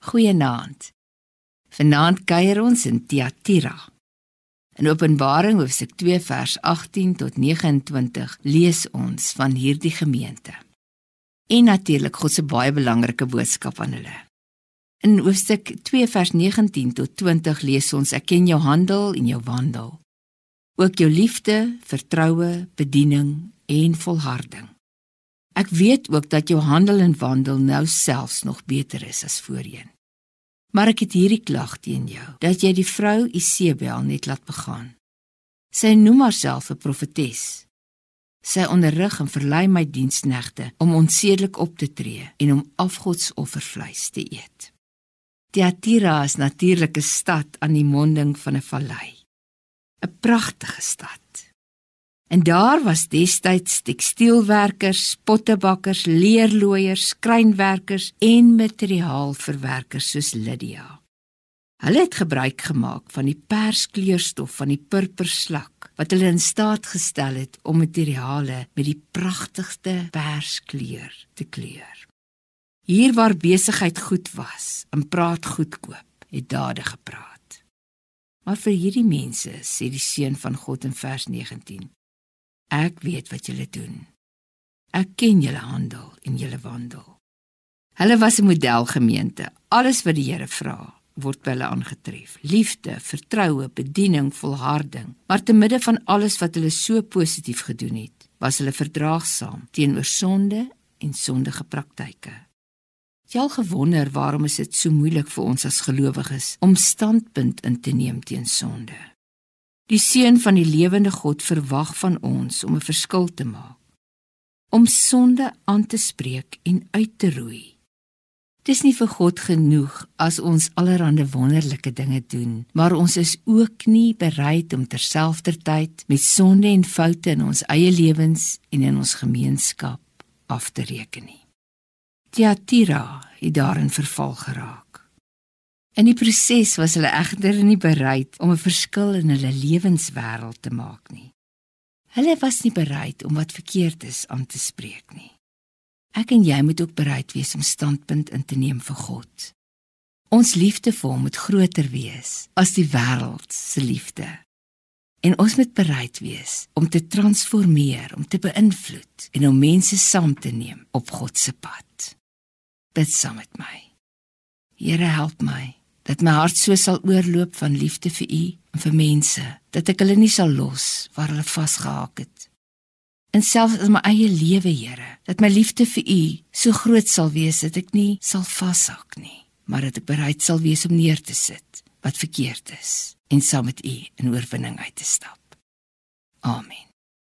Goeienaand. Vanaand kuier ons in Tiatira. In Openbaring hoofstuk 2 vers 18 tot 29 lees ons van hierdie gemeente. En natuurlik God se baie belangrike boodskap aan hulle. In hoofstuk 2 vers 19 tot 20 lees ons ek ken jou handel en jou wandel. Ook jou liefde, vertroue, bediening en volharding. Ek weet ook dat jou handel en wandel nou selfs nog beter is as voorheen. Maar ek het hierdie klag teen jou dat jy die vrou Isebel net laat begaan. Sy noem haarself 'n profetes. Sy onderrig en verlei my diensknegte om onsedelik op te tree en om afgodsoffervleis te eet. Thyatira is natuurlik 'n stad aan die monding van 'n vallei. 'n Pragtige stad. En daar was destyds tekstielwerkers, pottebakkers, leerlooiers, skrynwerkers en materiaalverwerkers soos Lydia. Hulle het gebruik gemaak van die perskleurstof van die purperslak wat hulle in staat gestel het om materiale met die pragtigste perskleur te kleur. Hier waar besigheid goed was, en praat goedkoop, het dade gepraat. Maar vir hierdie mense sê die seun van God in vers 19 Ek weet wat julle doen. Ek ken julle handel en julle wandel. Hulle was 'n modelgemeente. Alles wat die Here vra, word by hulle aangetref. Liefde, vertroue, bediening, volharding. Maar te midde van alles wat hulle so positief gedoen het, was hulle verdraagsaam teenoor sonde en sondige praktyke. Jy al gewonder waarom is dit so moeilik vir ons as gelowiges om standpunt in te neem teen sonde? Die seun van die lewende God verwag van ons om 'n verskil te maak. Om sonde aan te spreek en uit te roei. Dis nie vir God genoeg as ons allerlei wonderlike dinge doen, maar ons is ook nie bereid om terselfdertyd met sonde en foute in ons eie lewens en in ons gemeenskap af te reken nie. Tiatira het daarin verval geraak. In die proses was hulle egter nie bereid om 'n verskil in hulle lewenswêreld te maak nie. Hulle was nie bereid om wat verkeerd is aan te spreek nie. Ek en jy moet ook bereid wees om standpunt in te neem vir God. Ons liefde vir hom moet groter wees as die wêreld se liefde. En ons moet bereid wees om te transformeer, om te beïnvloed en om mense saam te neem op God se pad. Bid saam met my. Here help my dat my hart so sal oorloop van liefde vir U en vir mense, dat ek hulle nie sal los waar hulle vasgehaak het. En selfs in my eie lewe, Here, dat my liefde vir U so groot sal wees dat ek nie sal vashak nie, maar dat ek bereid sal wees om neer te sit wat verkeerd is en saam met U in oorwinning uit te stap. Amen.